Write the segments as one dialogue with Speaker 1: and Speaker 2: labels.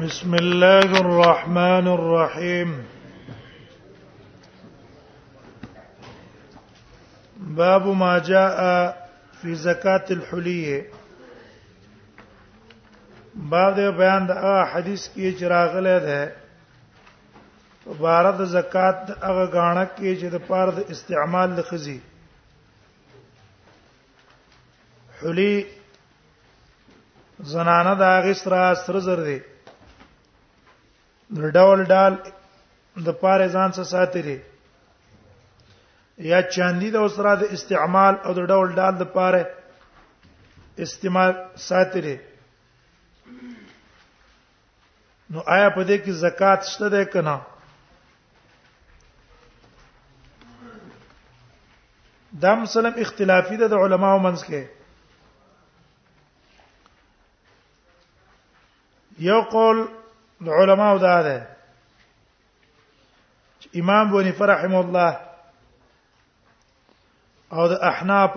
Speaker 1: بسم الله الرحمن الرحيم باب ما جاء في زکات الحليه بعد بیان د حدیث کې چې راغلی ده عبارت زکات هغه غاڼه کې چې د پاره د استعمال لخزي حلی زنانه دا غسرا سر زر دی ډول ډال د پاره ځان څخه ساتي دي یا چاندي د اوسره د استعمال او د ډول ډال د پاره استعمال ساتي دي نو آیا په دې کې زکات شته ده کنه دا مسلم اختلافي ده د علماو منځ کې یو قول د علماو دا ده امام بونی فرحم الله او د احناف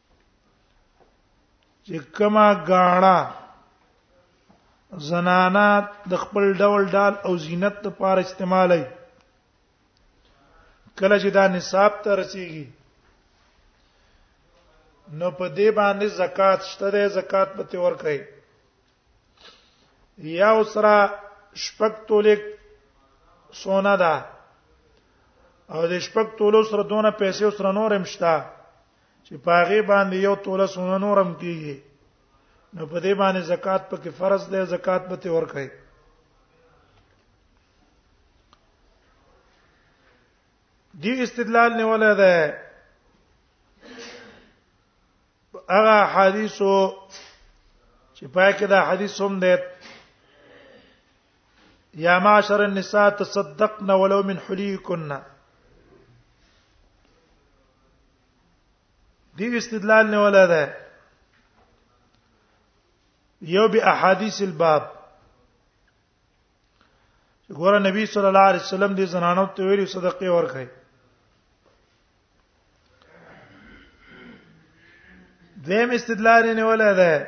Speaker 1: چې کما غاڼه زنانا د خپل ډول ډال او زینت لپاره استعمالوي کله چې دا نصاب ته رسیږي نو په دې باندې زکات شته ده زکات په تی ور کوي یا اوسرا شپک تولیک سونا ده او د شپک تولو سره دونه پیسې سره نور مشتا چې پاغه باندې یو توله سونه نورم کیږي نو په دې باندې زکات پکې فرض دی زکات به ته ورکړي دی استدلال نه ولا ده هغه حدیثو چې پای کې دا حدیث هم ده یا معاشر النساء تصدقن ولو من حلیکن دی استدلال نه ولا ده یو به احادیث الباب ګوره نبی صلی الله علیه وسلم دې زنانو ته ویلي صدقه ورکړي دیم استدلال نه ولا ده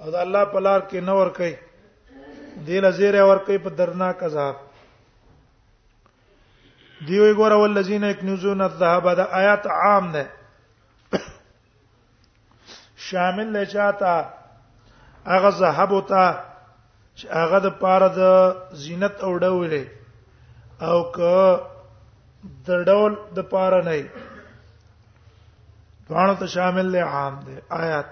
Speaker 1: او دا الله په لار کې نور کوي دی لزیره ور کوي په درناک عذاب دی وی ګور ولذین یکنزون الذهب دا آیات عام ده شامل نه چاته هغه ذهب او ته چې هغه د پاره د زینت او ډول او ک د ډول د پاره نه دوانو ته شامل له عام دي آیات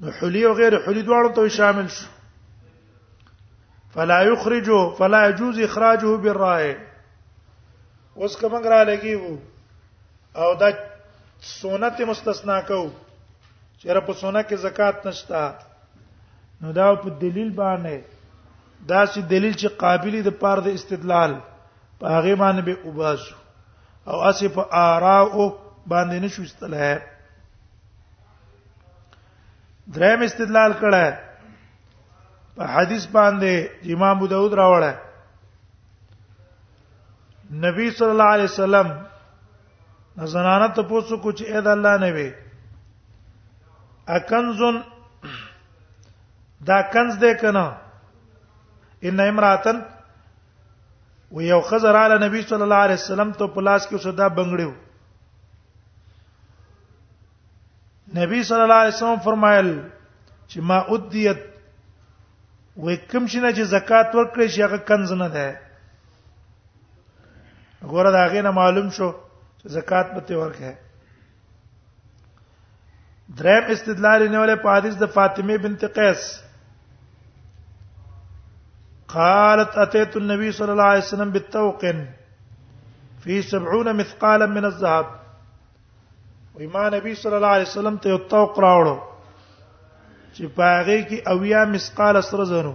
Speaker 1: نو حلی او غیر حلی دواړو ته شامل شو فلا یخرجو فلا يجوز اخراجه بالرائے اوس کوم را لګي وو او دا سونت مستثنا کو چیرې په سونه کې زکات نشتا نو دا په دلیل باندې دا چې دلیل چې قابلیت د پاره د استدلال په هغه باندې به وباسو او اسی په آرا او باندې نشو استله دریم استدلال کړه په حدیث باندې امام ابو داود راوړه نبی صلی الله علیه وسلم زنانه ته پوسو کو چې اې د الله نبی اکنزن دا کنز دې کنه ان امراتن و یو خزر علی نبی صلی الله علیه وسلم ته پلاس کې صدا بنگړیو نبی صلی الله علیه وسلم فرمایل چې ما ادیت و کوم شي نه چې زکات ورکړي شي هغه کنز نه ده ګوره دا غینه معلوم شو چې زکات به ته ورکه دریم استدلال نه ولې په حدیث د فاطمه بنت قیس قالت اتيت النبي صلى الله عليه وسلم بالتوق في 70 مثقالا من الذهب وای ما نبی صلی الله علیه وسلم ته یو توق راوړو چې پاغه کې اویا مسقال سره زنو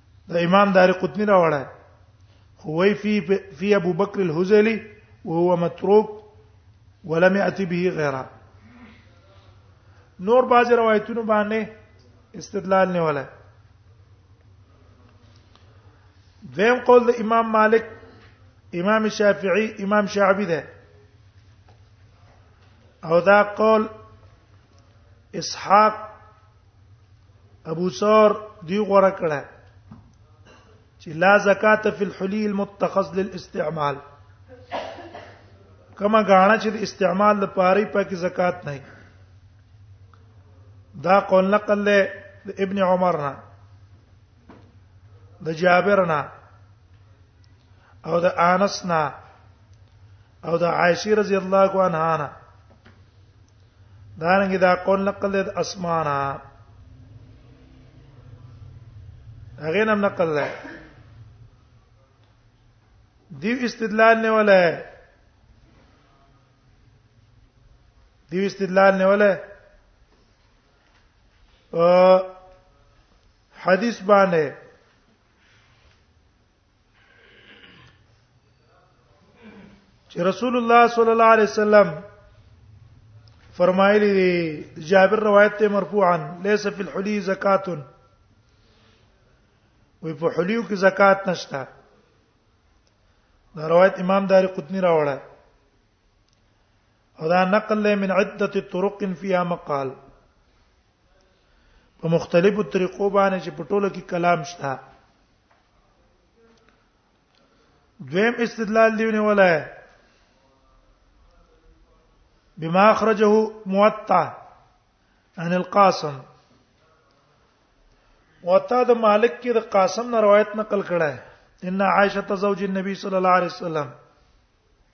Speaker 1: د امام دار قطنی راوړای هو فی فی ابو بکر الهذلی وهو متروک ولم یاتی به غیره نور باز روایتونو باندې استدلال نه ولا دیم قول د امام مالک امام شافعی امام شعبی ده او دا قول اسحاق ابو ثور دی غوړه کړه چې لا زکات فی الحلی المتخذ للاستعمال کما غاڼه چې د استعمال لپاره پکې زکات نه دا قول نقل له ابن عمر نه د جابر نه او د انس نه او د عائشه رضی الله عنها نه دا رنګ دا قول نقل د اسمانا هغه نم نقل ده دی استدلال نه ولا دی استدلال نه ولا حدیث باندې چې رسول الله صلی الله علیه وسلم فرمایلی دی جابر روایت ته مرفوعا ليس في الحلي زکات وي په حلیو کې زکات نشته دا روایت امام داری قطنی راوړه او دا نقل له من عده طرق فيها مقال په مختلفو طریقو باندې چې په ټولو کې کلام شته دویم استدلال دیونه ولای بما اخرجه موطا عن القاسم وتا د مالک کې د قاسم نه روایت نقل کړه ان عائشه زوج النبي صلی الله علیه وسلم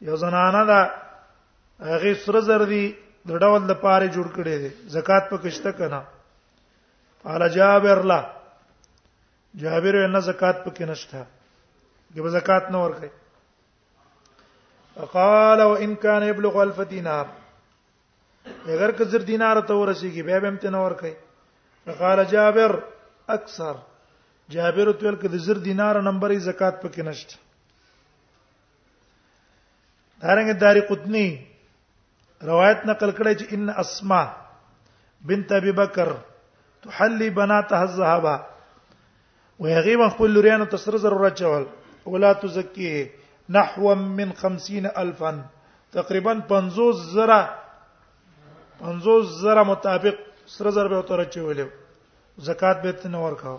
Speaker 1: یو زنانه دا هغه سره زر دي د ډول د پاره جوړ کړي دي زکات په کشته کنه قال جابر لا جابر نه زکات پکې نشته کې به زکات نه ورکړي قال وان كان يبلغ الف دينار اگر که زر دینار ته ورسیږي به به امتنه ورکړي فقال جابر اکثر جابر تل کې د زر دینار نمبرې زکات پکې نشته دارنګ داری قطنی روایت نقل کړی چې ان اسماء بنت ابي بکر تحلي بناتها الذهب وهغه من خپل لوريانو ته سره ضرورت چول ولا تزكيه نحو من 50000 تقریبا 50 زره 50 زره مطابق سره زر به تر چولې زکات به تنور کاو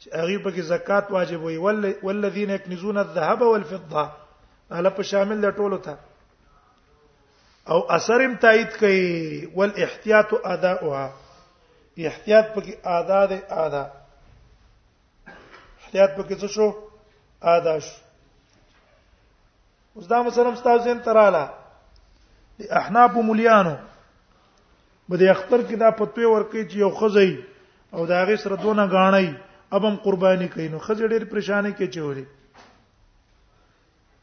Speaker 1: چې هغه په کې زکات واجب وي والذین یکنزون الذهب والفضه اله په شامل د ټولو ته او اثر هم تایید کوي والاحتیاط اداؤها احتیاط پکې ادا ده ادا احتیاط پکې څه شو ادا شو اوس دا مثلا استاد زین تراله احناف مليانو بده اختر کې دا پتوې ورکې چې یو خزای او دا غي سره دونه غاڼي ابم قرباني کوي نو خزې ډېر پریشانې کې چولې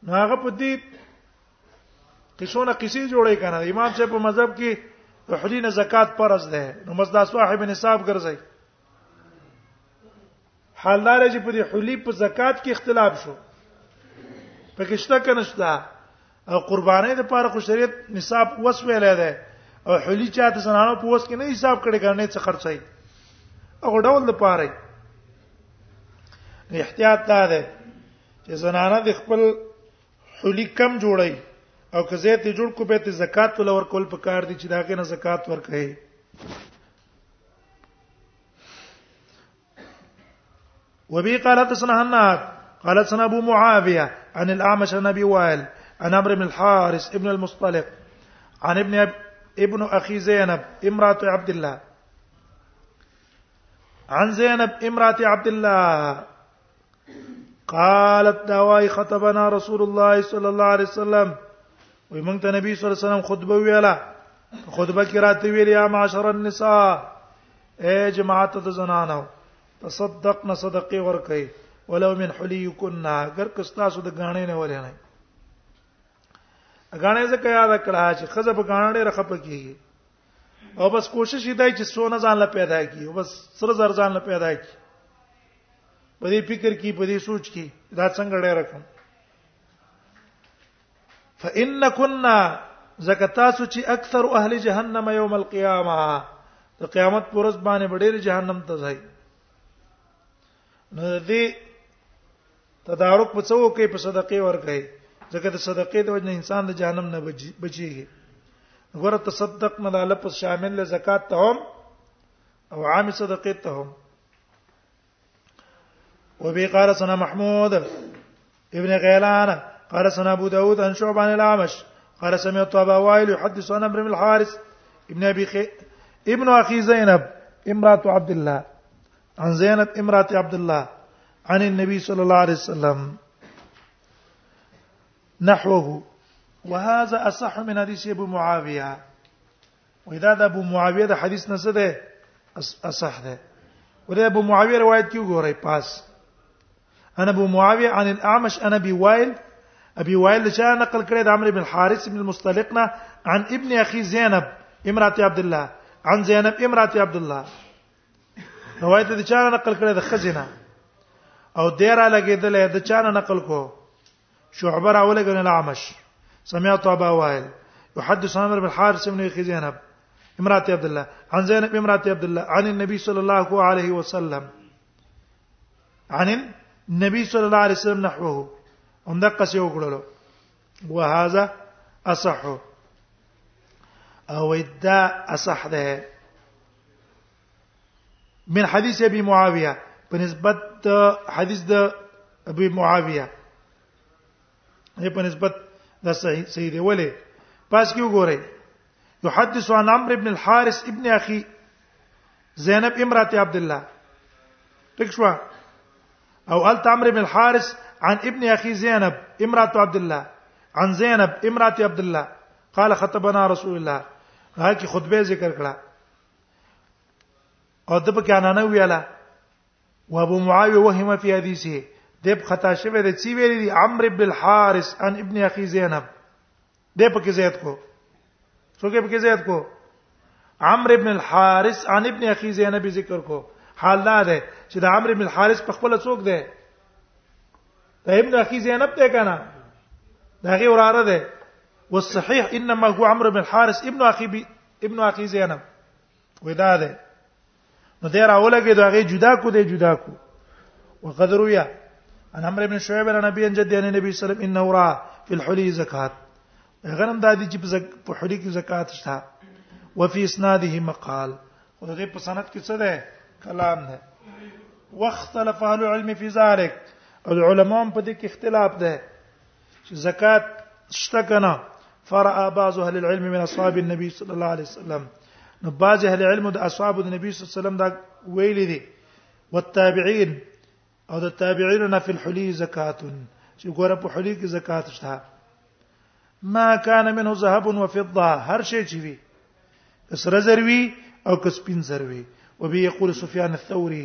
Speaker 1: نو هغه په دې قصونه قصې جوړې کنه امام صاحب په مذهب کې د حلی نه زکات فرض ده نو مزدا صاحب نصاب ګرځي حال دار چې په دې حلی په زکات کې اختلاف شو پکې شته کنه شته او قربانې د پاره خو شریعت نصاب وس ویلې ده او حلی چا د زنانو په وس کې نه حساب کړي ګرنې څه خرڅای او ډول د پاره احتیاط دا ده چې زنانه د خپل حلی کم جوړي او که زه ته جوړ کو به ته زکات ولور کول پکار دي چې داګه نه زکات ورکړي وبي قال حدثنا هناد قال سنا ابو معاويه عن الاعمش النبي وائل عن امر بن الحارث ابن المصطلق عن ابن ابن اخي زينب امراه عبد الله عن زينب امراه عبد الله قالت داوای خطبنا رسول الله صلی الله علیه وسلم وي مونږ ته نبی صلی الله علیه وسلم خطبه ویله خطبه کې راته ویل یا معاشر النساء اے جماعت د زنانو تصدقنا صدقه ورکي ولو من حليكن اگر کستا سود غاڼې نه ولې نه غاڼې زکه یاد کړه چې خزه په غاڼې رخه پکې او بس کوشش یې دای چې سونه ځان لا پیدا کی او بس سره زر ځان لا پیدا کی په دې فکر کې په دې سوچ کې دا څنګه ډېر رقم فإن كنا زکتاسو چې اکثر اهل جهنم یوم القیامه د قیامت پر ورځ باندې ډېر جهنم ته ځي نو د دې تدارک په څو کې په صدقې ورکړي ځکه د صدقې د وجه انسان د جهنم نه بچيږي غره تصدق نه لاله په شامل له زکات ته هم او عام صدقې ته هم وبي قال سنا محمود ابن غيلان قال سنا ابو داود عن شعبه عن الاعمش قال سمعت ابا وائل يحدث عن عمرو بن الحارث ابن ابي خي... ابن اخي زينب امراه عبد الله عن زينب امراه عبد الله عن النبي صلى الله عليه وسلم نحوه وهذا اصح من حديث ابو معاويه وې دا د ابو معاویه د حدیث نه څه ده اصح ده ولې ابو معاویه روایت کې وګورئ پاس انا ابو معاویه عن الاعمش انا ابي وائل ابي وائل چې نقل کړی د عمرو بن حارث بن المستلقنا عن ابن اخي زينب امراه عبد الله عن زينب امراه عبد الله روایت د چا نقل کړی د خزینه او دیره لګیدل د چا نقل کو شعبه راولګن العمش سمعت ابا وائل يحدث عمرو بن حارث بن اخي زينب امراته عبد الله عن زينب امراته عبد الله عن النبي صلى الله عليه وسلم عن النبي صلى الله عليه وسلم نحوه هم دغه څه وکړلو وهذا اصح او دا اصح ده من حدیث ابي معاويه په نسبت د حدیث د ابي معاويه یې په نسبت د صحیح صحیح دی ولې پاس کې وګورئ يحدث عن عمرو بن الحارث ابن اخي زينب امراه عبد الله تکشوا او قالت عمرو بن الحارث عن ابن اخي زينب امراه عبد الله عن زينب امراه عبد الله قال خطبنا رسول الله هغه کی خطبه ذکر کړه او د پکې انا نه ویاله و ابو معاويه وهم في حديثه دب خطا شوه د چی ویل دي عمرو بن الحارث ان ابن اخي زينب دې پکې زیات کو څوک پکې زیات کو عمرو بن الحارث ان ابن اخي زينب ذکر کو حال دا ده چې د عمرو بن الحارث په خپل څوک ده د ابن اخي زينب ده کنه دا غي وراره ده والصحيح انما هو عمرو بن الحارث ابن اخي ابن عقی زینب ودا ده نو دې راولګې دا غي جدا کو دې جدا کو وقد روي ان امر ابن شعيب عن نبي ان جدي ان النبي صلى الله عليه وسلم انه را في الحلي زکات غنم د دې چې په حلي کې زکات شته وفي اسناده مقال او دې په سند کې څه ده کلام ده واختلف اهل العلم في ذلك العلماء په دې کې اختلاف ده چې زکات شته کنه فرأى بعض اهل العلم من اصحاب النبي صلى الله عليه وسلم نو بعض اهل العلم د اصحاب النبي صلى الله عليه وسلم دا ویل دي والتابعين او د تابعین فی الحلی زکات چې ګوره په حلی کې زکات شته ما کان منه ذهب و فضه هر شی چې وي کسر زروی او کسپین زروی وبه یقول سفیان الثوری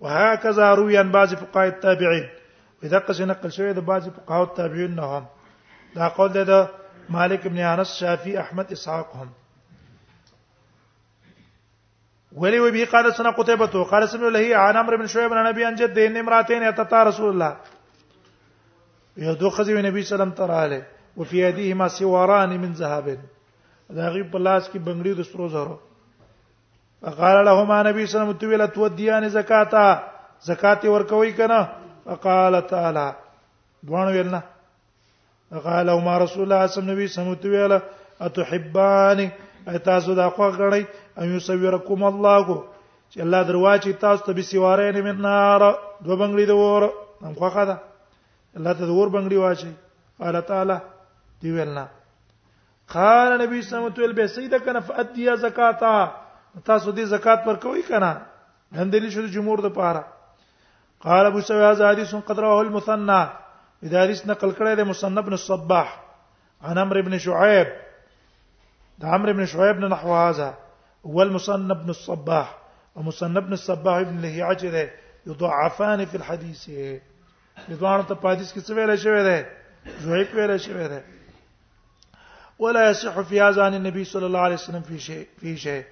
Speaker 1: وهكذا روي عن بعض فقهاء التابعين اذا قص نقل شوی د بعض فقهاء التابعين نه هم دا قول ده د مالک ابن انس شافعي احمد اسحاق هم ولي وبي قال سنه قتيبة وقال سنه له عن عمرو بن شعيب عن ابي عن جد ان امراتين اتتا رسول الله یو دوه خزي نبی سلام تراله وفي يديهما سواران من ذهب دا غي په لاس کې بنگړي د سترو زرو فقال لهما نبی صلی الله علیه وسلم تو ویل تو دیان زکاتا زکات ورکوي کنه فقال تعالی دوان ویل نه فقال لهما رسول الله صلی الله علیه وسلم تو ویل اتحبان تاسو دا خو غړی ان یصورکم الله چې الله درواچی تاسو ته به سیواره نه من نار دو بنگړي د ور هم خوخه ده الله ته د ور بنگړي واچي قال تعالی دی ویلنا قال نبی صلی الله علیه وسلم به سید کنه فادی زکاتا تاسو دې زکات پر کوي کنه دندلی شو جمهور د پاره قال ابو سعيد هذا حديث قد رواه المثنى اذا حديث نقل کړی د مصنف بن الصباح عن عمرو بن شعيب د عمرو بن شعيب نه نحو هذا هو المصنف بن الصباح ومصنف بن الصباح ابن لهيعه يضعفان في الحديث د دوه ته پادیس کې څه ویل شوی دی زویف ویل شوی دی ولا يصح في هذا عن النبي صلى الله عليه وسلم في شيء في شيء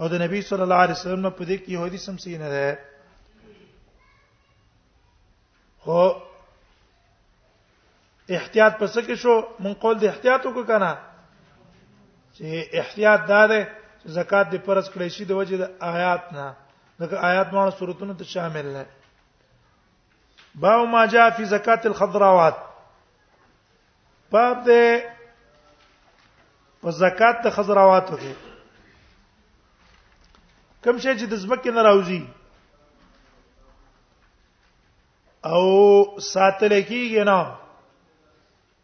Speaker 1: او د نبی صلی الله علیه وسلم په دې کې حدیث هم صحیح نه ده خو احتیاط پس کې شو مون قول د احتیاط وکړه کنه چې احتیاط دا ده چې زکات د فرض کړی شي د وجه د آیات نه دغه آیات مانه صورتونو ته شامل نه باو ما جاء فی زکات الخضراوات باب دې په زکات د خضراواتو کې کوم شی چې د زمکه نه راوځي او ساتل کېږي نه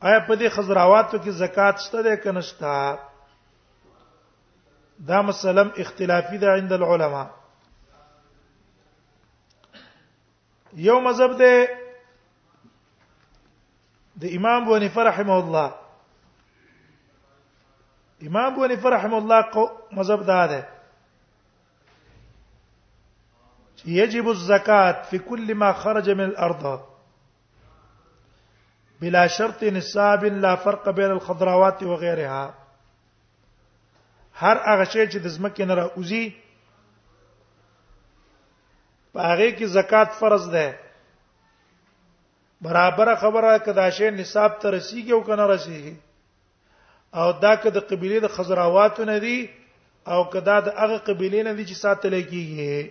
Speaker 1: آیا په دې خضراواتو کې زکات شته ده که نشته دا مسلم اختلافي ده عند العلماء یو مذهب ده د امام ابو حنیفه رحمه الله امام ابو حنیفه رحمه الله کو مذهب دا ده یجب الزکات فی کل ما خرج من الارض بلا شرط نصاب لا فرق بين الخضروات وغيرها هر هغه شی چې د زمکه نه راوځي په هغه کې زکات فرض ده برابر خبره کدا شی نصاب ته رسیږي او کنه رسیږي او دا که د قبيله د خزراوات نه دي او کدا د هغه قبيله نه دي چې ساتل کیږي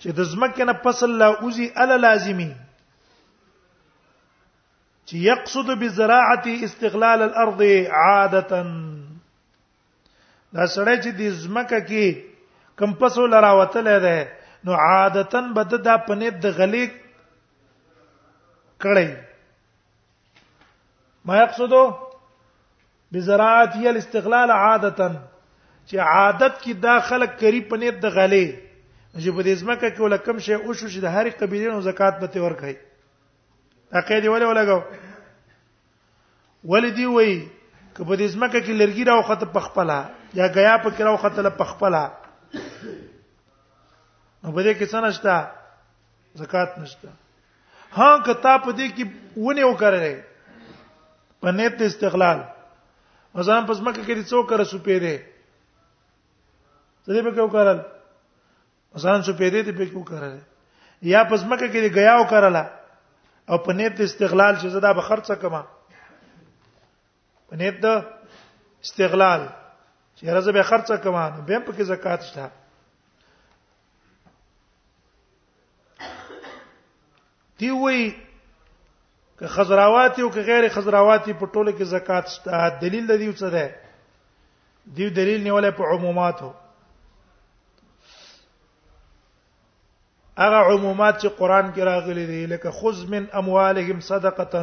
Speaker 1: چې د زمکه نه فصل لا اوزي ال لازمي چې يقصد بزراعه استغلال الارض عاده دا سړی چې د زمکه کې کم فصل راوتل دی نو عادتا بد دا پنيت د غلي کړی ما يقصدو بزراعت هي الاستغلال عادتا چې عادت کې دا خلک کری په نیت د غلې چې په دې ځمکه کې ولا کم شي او شو چې د هر قبيله نو زکات به تور کوي اقې دی ولا ولګو ولې دی وای که په دې ځمکه کې لرګي راو خط پخپلا یا غیا په کې راو خط له پخپلا نو په دې کې څه نشته زکات نشته ها کته په دې کې ونه وکړلې په نیت استغلال مثلا پس مکه کې څو کر سو پې دې ته دې په کې وکړل مثلا سو پې دې ته په کې وکړل یا پس مکه کې غیا وکړل او په نیت استغلال چې زدا به خرڅه کما په نیت د استغلال چې راځه به خرڅه کما نو به په کې زکات شته دی وی که خضراوات او که غیر خضراوات په ټوله کې زکات شته دلیل دی څه ده دی دلیل نیولای په عموماتو هغه عمومات چې قران کې راغلي دي لکه خذ من اموالهم صدقه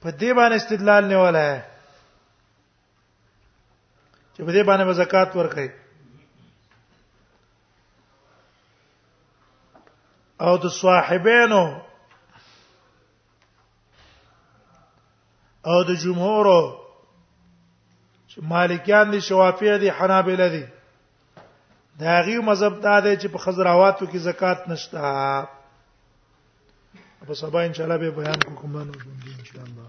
Speaker 1: په دې باندې استدلال نه ولا چې په دې باندې زکات ورکړي او د صاحبینو او د جمهور چې مالکیان دي شوافی دي حنابلہ دي دا هغه مذهب دا دی چې په خزراواتو کې زکات نشته په سبا ان شاء الله به بیان کوم نو ان شاء الله